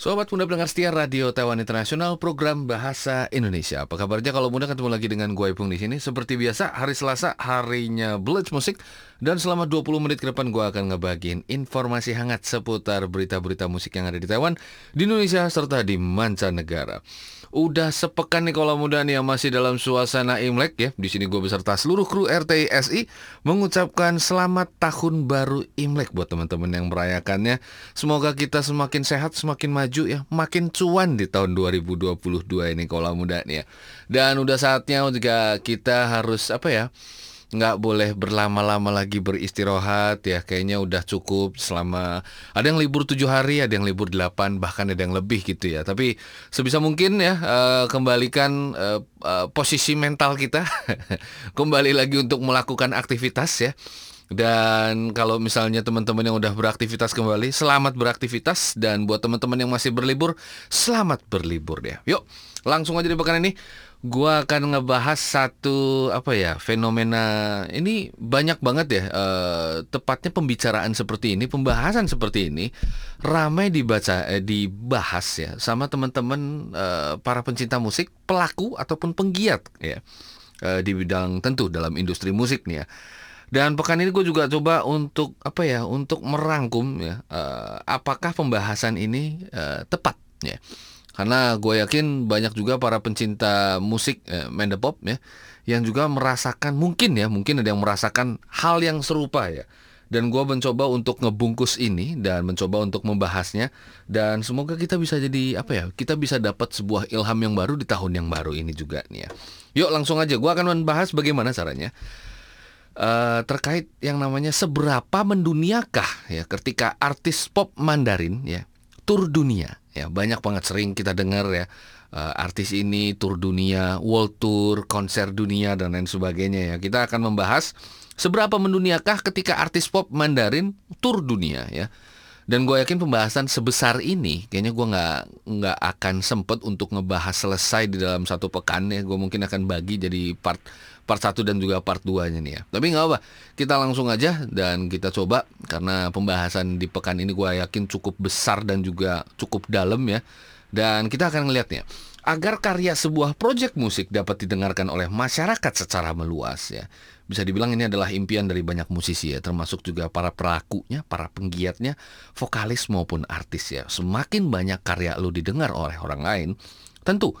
Sobat Muda pendengar setia Radio Taiwan Internasional program Bahasa Indonesia. Apa kabarnya kalau muda ketemu lagi dengan gue Ipung di sini. Seperti biasa hari Selasa harinya Blitz Musik dan selama 20 menit ke depan gue akan ngebagiin informasi hangat seputar berita-berita musik yang ada di Taiwan, di Indonesia serta di mancanegara. Udah sepekan nih kalau muda nih yang masih dalam suasana Imlek ya. Di sini gue beserta seluruh kru RTSI mengucapkan selamat tahun baru Imlek buat teman-teman yang merayakannya. Semoga kita semakin sehat, semakin maju ya, makin cuan di tahun 2022 ini kalau muda nih ya. Dan udah saatnya juga kita harus apa ya? nggak boleh berlama-lama lagi beristirahat ya kayaknya udah cukup selama ada yang libur tujuh hari ada yang libur delapan bahkan ada yang lebih gitu ya tapi sebisa mungkin ya uh, kembalikan uh, uh, posisi mental kita kembali lagi untuk melakukan aktivitas ya dan kalau misalnya teman-teman yang udah beraktivitas kembali, selamat beraktivitas. Dan buat teman-teman yang masih berlibur, selamat berlibur ya. Yuk, langsung aja di pekan ini gua akan ngebahas satu apa ya fenomena ini banyak banget ya uh, tepatnya pembicaraan seperti ini pembahasan seperti ini ramai dibaca eh, dibahas ya sama teman-teman uh, para pencinta musik pelaku ataupun penggiat ya uh, di bidang tentu dalam industri musik nih ya dan pekan ini gue juga coba untuk apa ya untuk merangkum ya uh, apakah pembahasan ini uh, tepat ya karena gue yakin banyak juga para pencinta musik eh, Pop ya yang juga merasakan mungkin ya mungkin ada yang merasakan hal yang serupa ya. Dan gue mencoba untuk ngebungkus ini dan mencoba untuk membahasnya dan semoga kita bisa jadi apa ya kita bisa dapat sebuah ilham yang baru di tahun yang baru ini juga nih ya. Yuk langsung aja gue akan membahas bagaimana caranya uh, terkait yang namanya seberapa menduniakah ya ketika artis pop Mandarin ya tur dunia Ya, banyak banget sering kita dengar ya uh, artis ini tur dunia, world tour, konser dunia dan lain sebagainya ya. Kita akan membahas seberapa menduniakah ketika artis pop Mandarin tur dunia ya. Dan gue yakin pembahasan sebesar ini, kayaknya gue nggak nggak akan sempet untuk ngebahas selesai di dalam satu pekan ya. Gue mungkin akan bagi jadi part part 1 dan juga part 2 nya nih ya. Tapi nggak apa, kita langsung aja dan kita coba karena pembahasan di pekan ini gue yakin cukup besar dan juga cukup dalam ya. Dan kita akan ngelihatnya. Agar karya sebuah proyek musik dapat didengarkan oleh masyarakat secara meluas ya. Bisa dibilang ini adalah impian dari banyak musisi ya, termasuk juga para pelakunya, para penggiatnya, vokalis maupun artis ya. Semakin banyak karya lu didengar oleh orang lain, tentu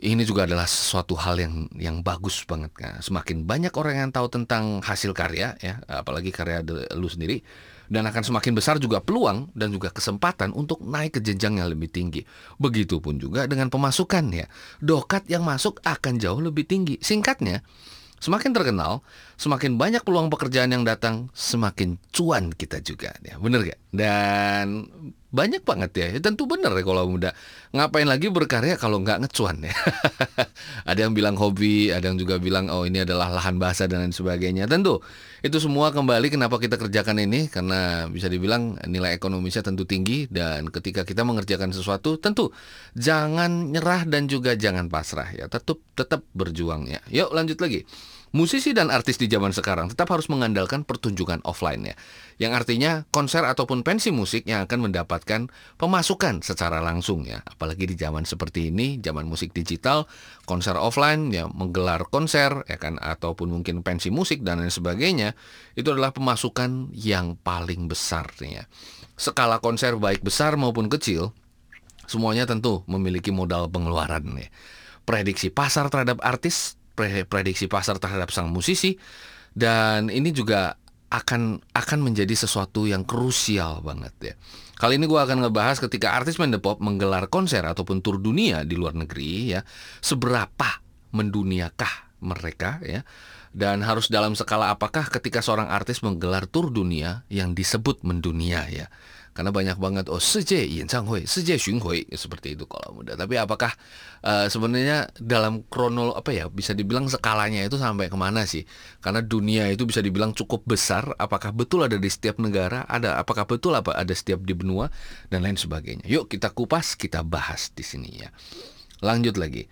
ini juga adalah sesuatu hal yang yang bagus banget kan. Semakin banyak orang yang tahu tentang hasil karya ya, apalagi karya lu sendiri dan akan semakin besar juga peluang dan juga kesempatan untuk naik ke jenjang yang lebih tinggi. Begitupun juga dengan pemasukan ya. Dokat yang masuk akan jauh lebih tinggi. Singkatnya, Semakin terkenal, semakin banyak peluang pekerjaan yang datang, semakin cuan kita juga. Ya, bener gak? Dan banyak banget ya. ya tentu bener ya kalau muda. Ngapain lagi berkarya kalau nggak ngecuan ya. ada yang bilang hobi, ada yang juga bilang oh ini adalah lahan bahasa dan lain sebagainya. Tentu itu semua kembali kenapa kita kerjakan ini karena bisa dibilang nilai ekonomisnya tentu tinggi dan ketika kita mengerjakan sesuatu tentu jangan nyerah dan juga jangan pasrah ya. Tetap tetap berjuang ya. Yuk lanjut lagi. Musisi dan artis di zaman sekarang tetap harus mengandalkan pertunjukan offline ya. Yang artinya konser ataupun pensi musik yang akan mendapatkan pemasukan secara langsung ya. Apalagi di zaman seperti ini, zaman musik digital, konser offline ya menggelar konser ya kan ataupun mungkin pensi musik dan lain sebagainya, itu adalah pemasukan yang paling besar nih ya. Skala konser baik besar maupun kecil, semuanya tentu memiliki modal pengeluaran ya. Prediksi pasar terhadap artis prediksi pasar terhadap sang musisi dan ini juga akan akan menjadi sesuatu yang krusial banget ya. Kali ini gue akan ngebahas ketika artis Mendepop menggelar konser ataupun tur dunia di luar negeri ya, seberapa menduniakah mereka ya dan harus dalam skala apakah ketika seorang artis menggelar tur dunia yang disebut mendunia ya karena banyak banget oh seje hui, seje hui seperti itu kalau muda. Tapi apakah uh, sebenarnya dalam kronol apa ya bisa dibilang skalanya itu sampai ke mana sih? Karena dunia itu bisa dibilang cukup besar. Apakah betul ada di setiap negara? Ada apakah betul apa ada setiap di benua dan lain sebagainya. Yuk kita kupas, kita bahas di sini ya. Lanjut lagi.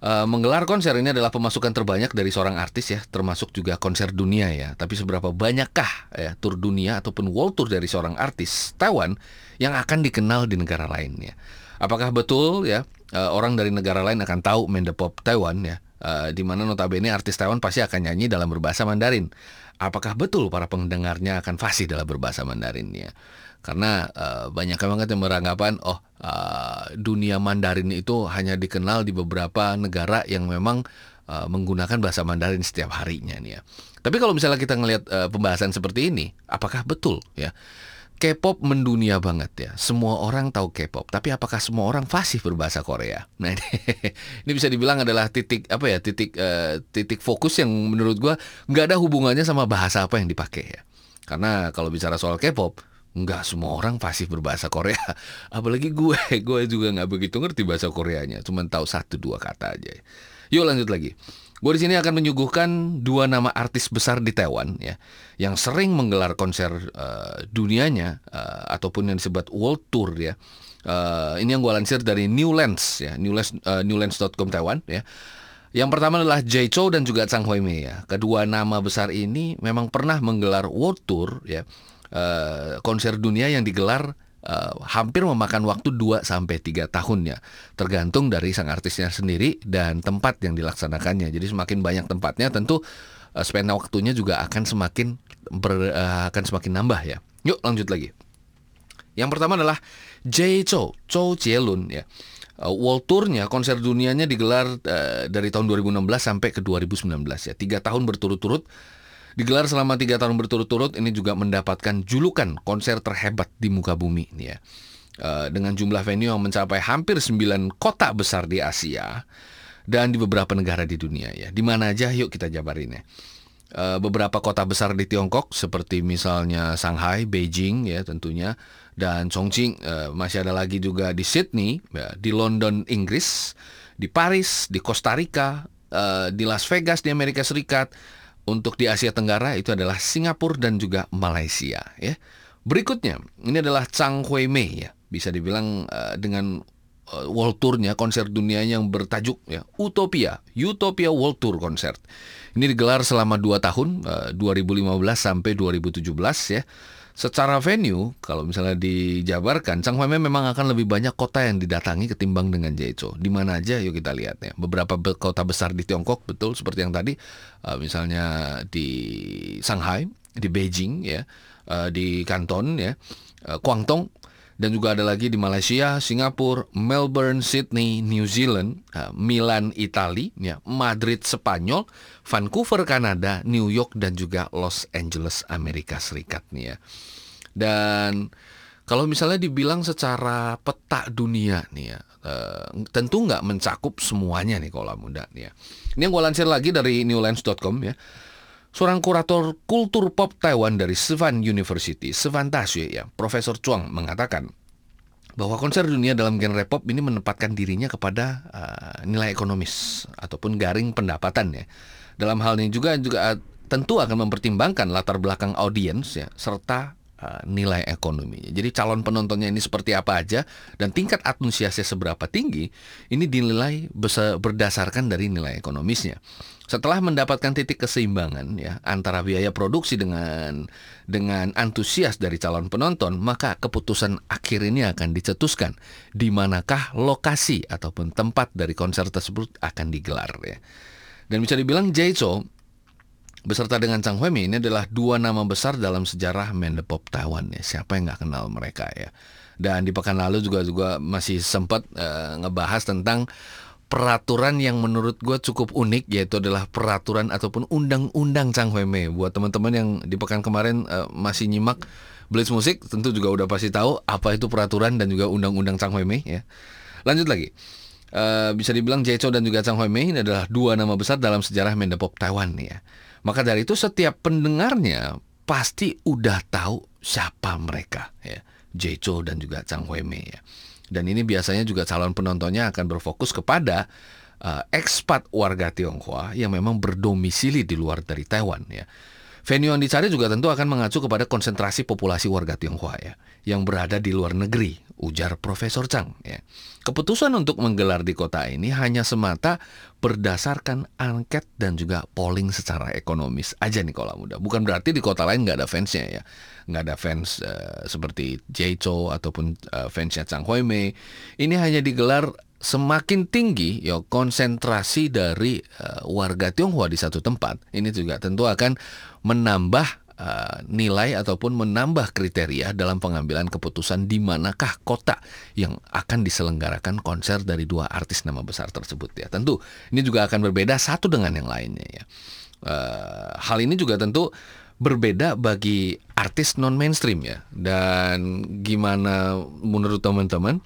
Uh, menggelar konser ini adalah pemasukan terbanyak dari seorang artis ya, termasuk juga konser dunia ya. Tapi seberapa banyakkah ya tur dunia ataupun world tour dari seorang artis Taiwan yang akan dikenal di negara lain ya? Apakah betul ya uh, orang dari negara lain akan tahu Mandapop Taiwan ya? Uh, di mana notabene artis Taiwan pasti akan nyanyi dalam berbahasa Mandarin. Apakah betul para pendengarnya akan fasih dalam berbahasa Mandarin ya? karena uh, banyak banget yang beranggapan oh uh, dunia Mandarin itu hanya dikenal di beberapa negara yang memang uh, menggunakan bahasa Mandarin setiap harinya nih ya. Tapi kalau misalnya kita ngelihat uh, pembahasan seperti ini, apakah betul ya? K-pop mendunia banget ya. Semua orang tahu K-pop, tapi apakah semua orang fasih berbahasa Korea? Nah, ini, ini bisa dibilang adalah titik apa ya? Titik uh, titik fokus yang menurut gua nggak ada hubungannya sama bahasa apa yang dipakai ya. Karena kalau bicara soal K-pop, nggak semua orang fasih berbahasa Korea. Apalagi gue, gue juga nggak begitu ngerti bahasa Koreanya, cuma tahu satu dua kata aja. Yuk lanjut lagi. Gue di sini akan menyuguhkan dua nama artis besar di Taiwan ya, yang sering menggelar konser uh, dunianya uh, ataupun yang disebut world tour ya. Uh, ini yang gue lansir dari New Lens ya, Newlens uh, newlens.com Taiwan ya. Yang pertama adalah Jay Chou dan juga Chang Hui Mei ya. Kedua nama besar ini memang pernah menggelar world tour ya uh, konser dunia yang digelar uh, hampir memakan waktu 2 sampai 3 tahun ya, tergantung dari sang artisnya sendiri dan tempat yang dilaksanakannya. Jadi semakin banyak tempatnya tentu uh, span waktunya juga akan semakin ber, uh, akan semakin nambah ya. Yuk lanjut lagi. Yang pertama adalah Jay Chou, Chou Jielun ya. World Tournya, konser dunianya digelar uh, dari tahun 2016 sampai ke 2019 ya. Tiga tahun berturut-turut Digelar selama tiga tahun berturut-turut, ini juga mendapatkan julukan konser terhebat di muka bumi ya. Uh, dengan jumlah venue yang mencapai hampir 9 kota besar di Asia dan di beberapa negara di dunia ya. Di mana aja yuk kita jabarin ya. Uh, beberapa kota besar di Tiongkok seperti misalnya Shanghai, Beijing ya tentunya dan Chongqing uh, masih ada lagi juga di Sydney, ya, di London Inggris, di Paris, di Costa Rica, uh, di Las Vegas di Amerika Serikat, untuk di Asia Tenggara itu adalah Singapura dan juga Malaysia ya. Berikutnya ini adalah Chang Hui Mei ya. Bisa dibilang uh, dengan uh, world tournya konser dunia yang bertajuk ya Utopia, Utopia World Tour Concert. Ini digelar selama 2 tahun uh, 2015 sampai 2017 ya. Secara venue, kalau misalnya dijabarkan, Changhua memang akan lebih banyak kota yang didatangi ketimbang dengan Jeju. Di mana aja, yuk kita lihat ya. Beberapa kota besar di Tiongkok, betul seperti yang tadi, uh, misalnya di Shanghai, di Beijing, ya, uh, di Kanton, ya, Guangdong, dan juga ada lagi di Malaysia, Singapura, Melbourne, Sydney, New Zealand, uh, Milan, Italia, ya, Madrid, Spanyol, Vancouver, Kanada, New York dan juga Los Angeles, Amerika Serikat nih ya. Dan kalau misalnya dibilang secara peta dunia nih ya, uh, tentu nggak mencakup semuanya nih kalau muda nih ya. Ini yang gue lansir lagi dari newlands.com ya. Seorang kurator kultur pop Taiwan dari Sivan University, Sivan Daxue ya, Profesor Chuang mengatakan bahwa konser dunia dalam genre pop ini menempatkan dirinya kepada uh, nilai ekonomis ataupun garing pendapatan ya. Dalam hal ini juga juga uh, tentu akan mempertimbangkan latar belakang audiens ya serta uh, nilai ekonomi. Jadi calon penontonnya ini seperti apa aja dan tingkat antusiasnya seberapa tinggi ini dinilai berdasarkan dari nilai ekonomisnya. Setelah mendapatkan titik keseimbangan ya antara biaya produksi dengan dengan antusias dari calon penonton, maka keputusan akhir ini akan dicetuskan di manakah lokasi ataupun tempat dari konser tersebut akan digelar ya. Dan bisa dibilang Jaiso beserta dengan Chang Huemi ini adalah dua nama besar dalam sejarah Mandapop Taiwan ya. Siapa yang nggak kenal mereka ya. Dan di pekan lalu juga juga masih sempat uh, ngebahas tentang peraturan yang menurut gue cukup unik yaitu adalah peraturan ataupun undang-undang Chang Mei. Buat teman-teman yang di pekan kemarin uh, masih nyimak Blitz Musik tentu juga udah pasti tahu apa itu peraturan dan juga undang-undang Chang Mei ya. Lanjut lagi. Uh, bisa dibilang Jecho dan juga Chang Mei ini adalah dua nama besar dalam sejarah Mendapop Taiwan ya. Maka dari itu setiap pendengarnya pasti udah tahu siapa mereka ya. Jecho dan juga Chang Mei ya. Dan ini biasanya juga calon penontonnya akan berfokus kepada uh, ekspat warga Tionghoa yang memang berdomisili di luar dari Taiwan ya. Venue yang dicari juga tentu akan mengacu kepada konsentrasi populasi warga Tionghoa ya, yang berada di luar negeri ujar Profesor Chang. Ya. Keputusan untuk menggelar di kota ini hanya semata berdasarkan angket dan juga polling secara ekonomis aja nih kalau muda. Bukan berarti di kota lain nggak ada fansnya ya, nggak ada fans uh, seperti Jaicho ataupun uh, fansnya Chang Hui Mei. Ini hanya digelar semakin tinggi ya konsentrasi dari uh, warga Tionghoa di satu tempat. Ini juga tentu akan menambah uh, nilai ataupun menambah kriteria dalam pengambilan keputusan di manakah kota yang akan diselenggarakan konser dari dua artis nama besar tersebut ya. Tentu ini juga akan berbeda satu dengan yang lainnya ya. Uh, hal ini juga tentu berbeda bagi artis non mainstream ya. Dan gimana menurut teman-teman?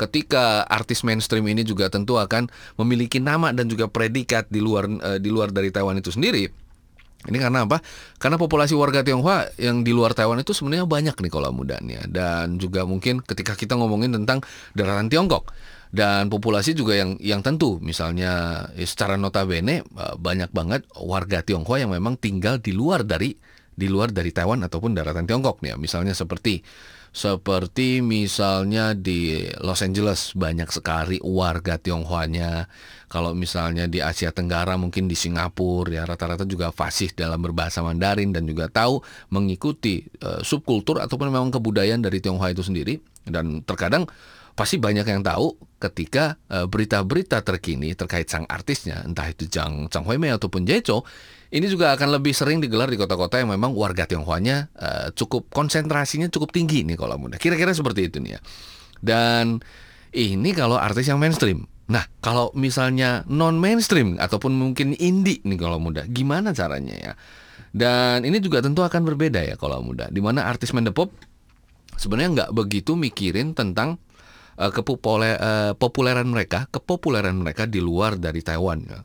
ketika artis mainstream ini juga tentu akan memiliki nama dan juga predikat di luar uh, di luar dari Taiwan itu sendiri ini karena apa? Karena populasi warga Tionghoa yang di luar Taiwan itu sebenarnya banyak nih kalau mudanya dan juga mungkin ketika kita ngomongin tentang daratan Tiongkok dan populasi juga yang yang tentu misalnya ya secara notabene banyak banget warga Tionghoa yang memang tinggal di luar dari di luar dari Taiwan ataupun daratan Tiongkok nih ya. Misalnya seperti seperti misalnya di Los Angeles banyak sekali warga Tionghoanya. Kalau misalnya di Asia Tenggara mungkin di Singapura ya rata-rata juga fasih dalam berbahasa Mandarin dan juga tahu mengikuti uh, subkultur ataupun memang kebudayaan dari Tionghoa itu sendiri dan terkadang pasti banyak yang tahu ketika eh, berita-berita uh, terkini terkait sang artisnya entah itu Chang Chang Hui Mei ataupun Jecho ini juga akan lebih sering digelar di kota-kota yang memang warga Tionghoanya uh, cukup konsentrasinya cukup tinggi nih kalau muda. Kira-kira seperti itu nih ya. Dan ini kalau artis yang mainstream. Nah, kalau misalnya non mainstream ataupun mungkin indie nih kalau muda, gimana caranya ya? Dan ini juga tentu akan berbeda ya kalau muda. Di mana artis mendepop sebenarnya nggak begitu mikirin tentang uh, kepopuleran mereka, kepopuleran mereka di luar dari Taiwan. Ya.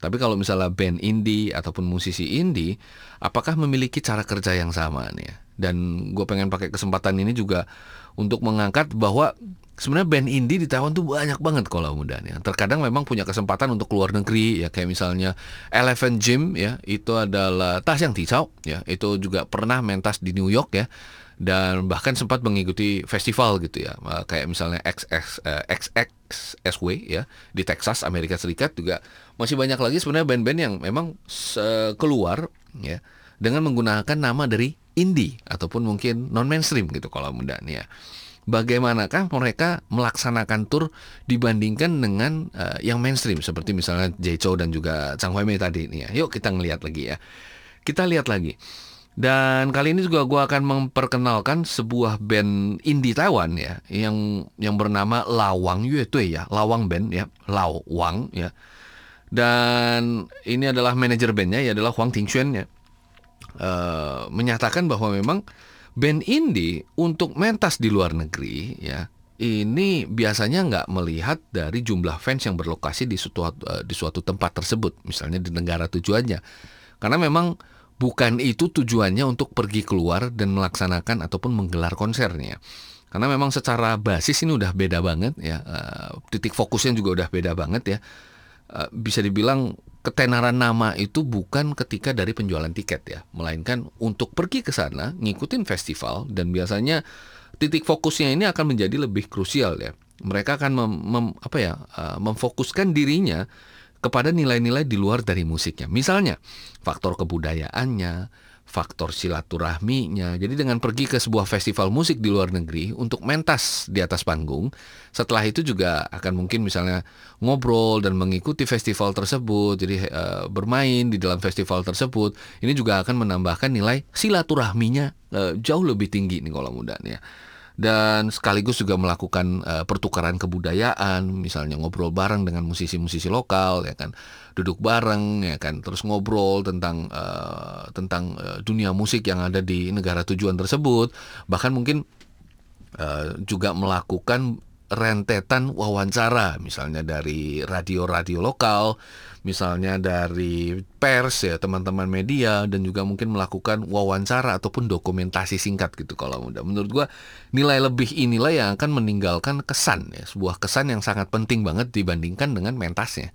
Tapi kalau misalnya band indie ataupun musisi indie, apakah memiliki cara kerja yang sama nih ya? Dan gue pengen pakai kesempatan ini juga untuk mengangkat bahwa sebenarnya band indie di Taiwan tuh banyak banget kalau muda nih. Terkadang memang punya kesempatan untuk keluar negeri ya kayak misalnya Elephant Gym ya itu adalah Tas yang Ticau ya itu juga pernah mentas di New York ya dan bahkan sempat mengikuti festival gitu ya kayak misalnya XX eh, XXSW ya di Texas Amerika Serikat juga masih banyak lagi sebenarnya band-band yang memang keluar ya dengan menggunakan nama dari indie ataupun mungkin non mainstream gitu kalau muda nih ya bagaimanakah mereka melaksanakan tour dibandingkan dengan uh, yang mainstream seperti misalnya Jaicho dan juga Chang Hui Mei tadi nih ya. Yuk kita ngelihat lagi ya. Kita lihat lagi. Dan kali ini juga gue akan memperkenalkan sebuah band indie Taiwan ya, yang yang bernama Lawang Yue Tui ya, Lawang Band ya, Lawang ya. Dan ini adalah manajer bandnya ya adalah Huang Tingxuan ya. Uh, menyatakan bahwa memang band indie untuk mentas di luar negeri ya ini biasanya nggak melihat dari jumlah fans yang berlokasi di suatu uh, di suatu tempat tersebut, misalnya di negara tujuannya, karena memang bukan itu tujuannya untuk pergi keluar dan melaksanakan ataupun menggelar konsernya. Karena memang secara basis ini udah beda banget ya, uh, titik fokusnya juga udah beda banget ya. Uh, bisa dibilang ketenaran nama itu bukan ketika dari penjualan tiket ya, melainkan untuk pergi ke sana, ngikutin festival dan biasanya titik fokusnya ini akan menjadi lebih krusial ya. Mereka akan mem, mem, apa ya, uh, memfokuskan dirinya kepada nilai-nilai di luar dari musiknya. Misalnya, faktor kebudayaannya, faktor silaturahminya. Jadi dengan pergi ke sebuah festival musik di luar negeri untuk mentas di atas panggung, setelah itu juga akan mungkin misalnya ngobrol dan mengikuti festival tersebut, jadi e, bermain di dalam festival tersebut, ini juga akan menambahkan nilai silaturahminya e, jauh lebih tinggi nih kalau muda nih ya dan sekaligus juga melakukan uh, pertukaran kebudayaan, misalnya ngobrol bareng dengan musisi-musisi lokal, ya kan, duduk bareng, ya kan, terus ngobrol tentang uh, tentang uh, dunia musik yang ada di negara tujuan tersebut, bahkan mungkin uh, juga melakukan rentetan wawancara misalnya dari radio-radio lokal, misalnya dari pers ya teman-teman media dan juga mungkin melakukan wawancara ataupun dokumentasi singkat gitu kalau mudah. Menurut gua nilai lebih inilah yang akan meninggalkan kesan ya, sebuah kesan yang sangat penting banget dibandingkan dengan mentasnya.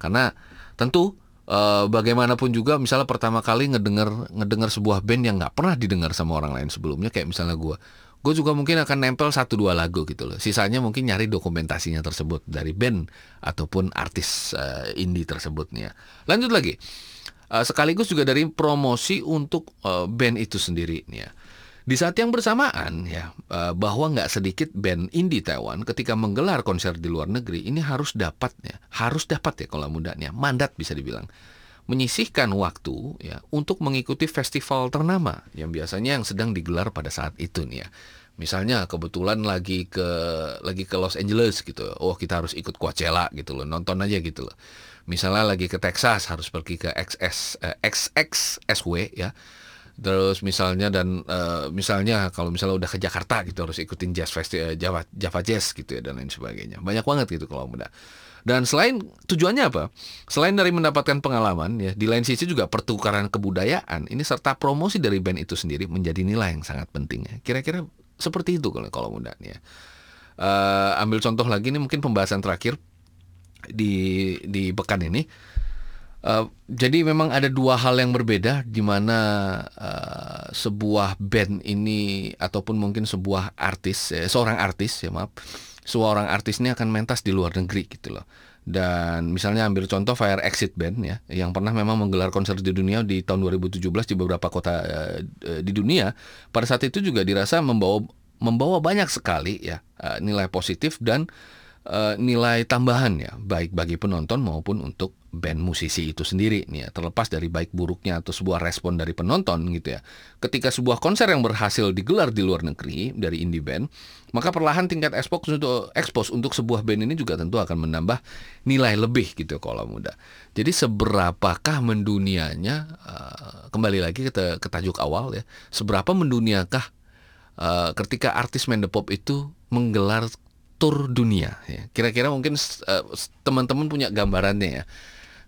Karena tentu Uh, bagaimanapun juga misalnya pertama kali ngedenger ngedenger sebuah band yang nggak pernah didengar sama orang lain sebelumnya kayak misalnya gue gue juga mungkin akan nempel satu dua lagu gitu loh. Sisanya mungkin nyari dokumentasinya tersebut dari band ataupun artis uh, indie tersebut nih ya. Lanjut lagi. Uh, sekaligus juga dari promosi untuk uh, band itu sendiri nih ya. Di saat yang bersamaan ya uh, bahwa nggak sedikit band indie Taiwan ketika menggelar konser di luar negeri ini harus dapat ya, harus dapat ya kalau mudahnya mandat bisa dibilang menyisihkan waktu ya untuk mengikuti festival ternama yang biasanya yang sedang digelar pada saat itu nih ya. Misalnya kebetulan lagi ke lagi ke Los Angeles gitu. Oh, kita harus ikut Coachella gitu loh, nonton aja gitu loh. Misalnya lagi ke Texas harus pergi ke XS eh, XXSW ya. Terus misalnya dan uh, misalnya kalau misalnya udah ke Jakarta gitu harus ikutin jazz festival Java Java Jazz gitu ya dan lain sebagainya. Banyak banget gitu kalau muda. Dan selain tujuannya apa? Selain dari mendapatkan pengalaman ya, di lain sisi juga pertukaran kebudayaan ini serta promosi dari band itu sendiri menjadi nilai yang sangat penting ya. Kira-kira seperti itu kalau kalau muda nih ya. Uh, ambil contoh lagi nih mungkin pembahasan terakhir di di pekan ini. Uh, jadi memang ada dua hal yang berbeda di mana uh, sebuah band ini ataupun mungkin sebuah artis, eh, seorang artis ya maaf, seorang artis ini akan mentas di luar negeri gitu loh. Dan misalnya ambil contoh Fire Exit Band ya, yang pernah memang menggelar konser di dunia di tahun 2017 di beberapa kota uh, di dunia. Pada saat itu juga dirasa membawa membawa banyak sekali ya uh, nilai positif dan uh, nilai tambahan ya, baik bagi penonton maupun untuk band musisi itu sendiri nih ya, terlepas dari baik buruknya atau sebuah respon dari penonton gitu ya. Ketika sebuah konser yang berhasil digelar di luar negeri dari indie band, maka perlahan tingkat expose untuk expose untuk sebuah band ini juga tentu akan menambah nilai lebih gitu kalau muda. Jadi seberapakah mendunianya uh, kembali lagi ke, ke tajuk awal ya, seberapa menduniakah uh, ketika artis Mendepop itu menggelar tur dunia ya. Kira-kira mungkin uh, teman-teman punya gambarannya ya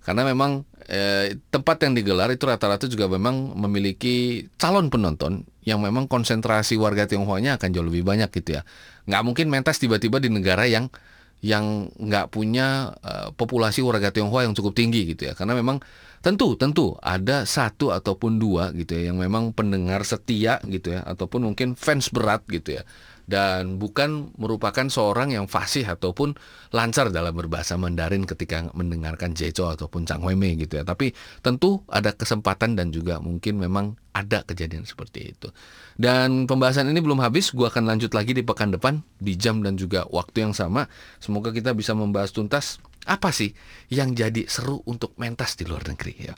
karena memang eh, tempat yang digelar itu rata-rata juga memang memiliki calon penonton yang memang konsentrasi warga Tionghoanya akan jauh lebih banyak gitu ya. Nggak mungkin mentas tiba-tiba di negara yang yang nggak punya uh, populasi warga Tionghoa yang cukup tinggi gitu ya. Karena memang tentu tentu ada satu ataupun dua gitu ya yang memang pendengar setia gitu ya ataupun mungkin fans berat gitu ya dan bukan merupakan seorang yang fasih ataupun lancar dalam berbahasa Mandarin ketika mendengarkan Jeco ataupun Chang Wei gitu ya. Tapi tentu ada kesempatan dan juga mungkin memang ada kejadian seperti itu. Dan pembahasan ini belum habis, gua akan lanjut lagi di pekan depan di jam dan juga waktu yang sama. Semoga kita bisa membahas tuntas apa sih yang jadi seru untuk mentas di luar negeri ya.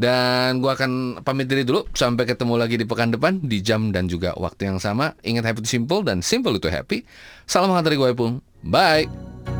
Dan gue akan pamit diri dulu sampai ketemu lagi di pekan depan di jam dan juga waktu yang sama. Ingat happy itu simple dan simple itu happy. Salam hangat dari gue pun. Bye.